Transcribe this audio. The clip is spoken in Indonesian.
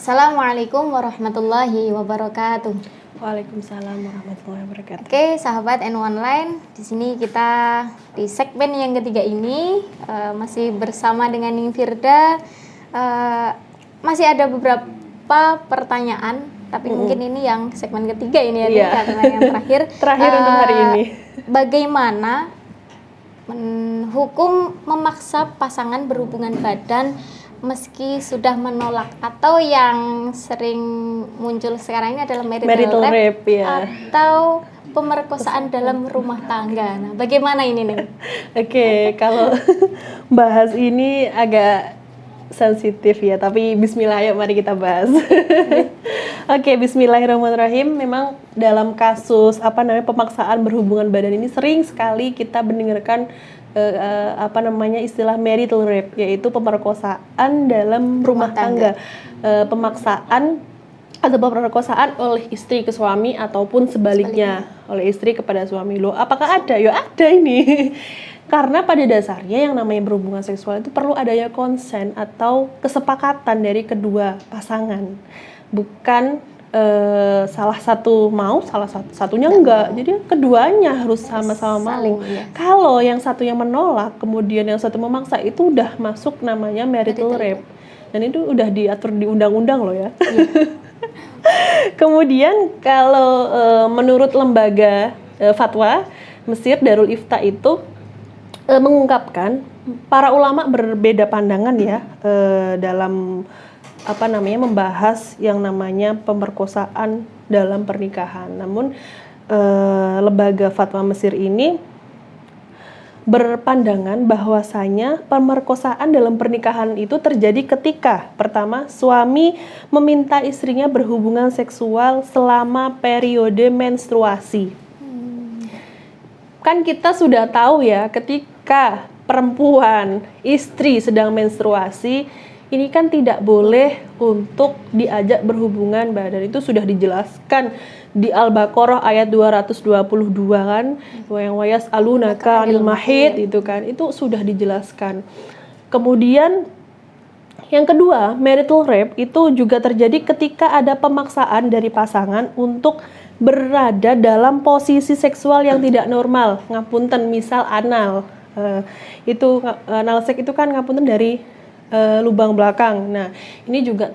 Assalamualaikum warahmatullahi wabarakatuh. Waalaikumsalam warahmatullahi wabarakatuh. Oke, sahabat NU Online, di sini kita di segmen yang ketiga ini uh, masih bersama dengan Ning Firda. Uh, masih ada beberapa pertanyaan, tapi mm -hmm. mungkin ini yang segmen ketiga ini ya, yeah. karena yang terakhir. terakhir uh, untuk hari ini. Bagaimana hukum memaksa pasangan berhubungan badan meski sudah menolak atau yang sering muncul sekarang ini adalah marital, marital rape, rape ya. atau pemerkosaan dalam rumah tangga. Nah, bagaimana ini nih? Oke, okay, kalau bahas ini agak sensitif ya, tapi bismillah yuk mari kita bahas. Oke, okay, bismillahirrahmanirrahim. Memang dalam kasus apa namanya pemaksaan berhubungan badan ini sering sekali kita mendengarkan uh, uh, apa namanya istilah marital rape yaitu pemerkosaan dalam rumah, rumah tangga, tangga. Uh, pemaksaan atau pemerkosaan oleh istri ke suami ataupun sebaliknya, sebaliknya. Oleh istri kepada suami. Lo apakah ada? Ya ada ini karena pada dasarnya yang namanya berhubungan seksual itu perlu adanya konsen atau kesepakatan dari kedua pasangan bukan uh, salah satu mau, salah satu satunya enggak. Jadi keduanya harus sama-sama mau. Ya. Kalau yang satu yang menolak, kemudian yang satu memaksa itu udah masuk namanya marital rape. Dan itu udah diatur di undang-undang loh ya. ya. kemudian kalau uh, menurut lembaga uh, fatwa Mesir Darul Ifta itu uh, mengungkapkan para ulama berbeda pandangan ya uh, dalam apa namanya membahas yang namanya pemerkosaan dalam pernikahan. Namun e, lembaga fatwa Mesir ini berpandangan bahwasanya pemerkosaan dalam pernikahan itu terjadi ketika pertama suami meminta istrinya berhubungan seksual selama periode menstruasi. Kan kita sudah tahu ya ketika perempuan istri sedang menstruasi ini kan tidak boleh untuk diajak berhubungan badan itu sudah dijelaskan di Al-Baqarah ayat 222 kan? Yang wayas alunaka anil mahid itu kan. Itu sudah dijelaskan. Kemudian yang kedua marital rape itu juga terjadi ketika ada pemaksaan dari pasangan untuk berada dalam posisi seksual yang tidak normal ngapunten misal anal uh, itu uh, anal seks itu kan ngapunten dari uh, lubang belakang. Nah, ini juga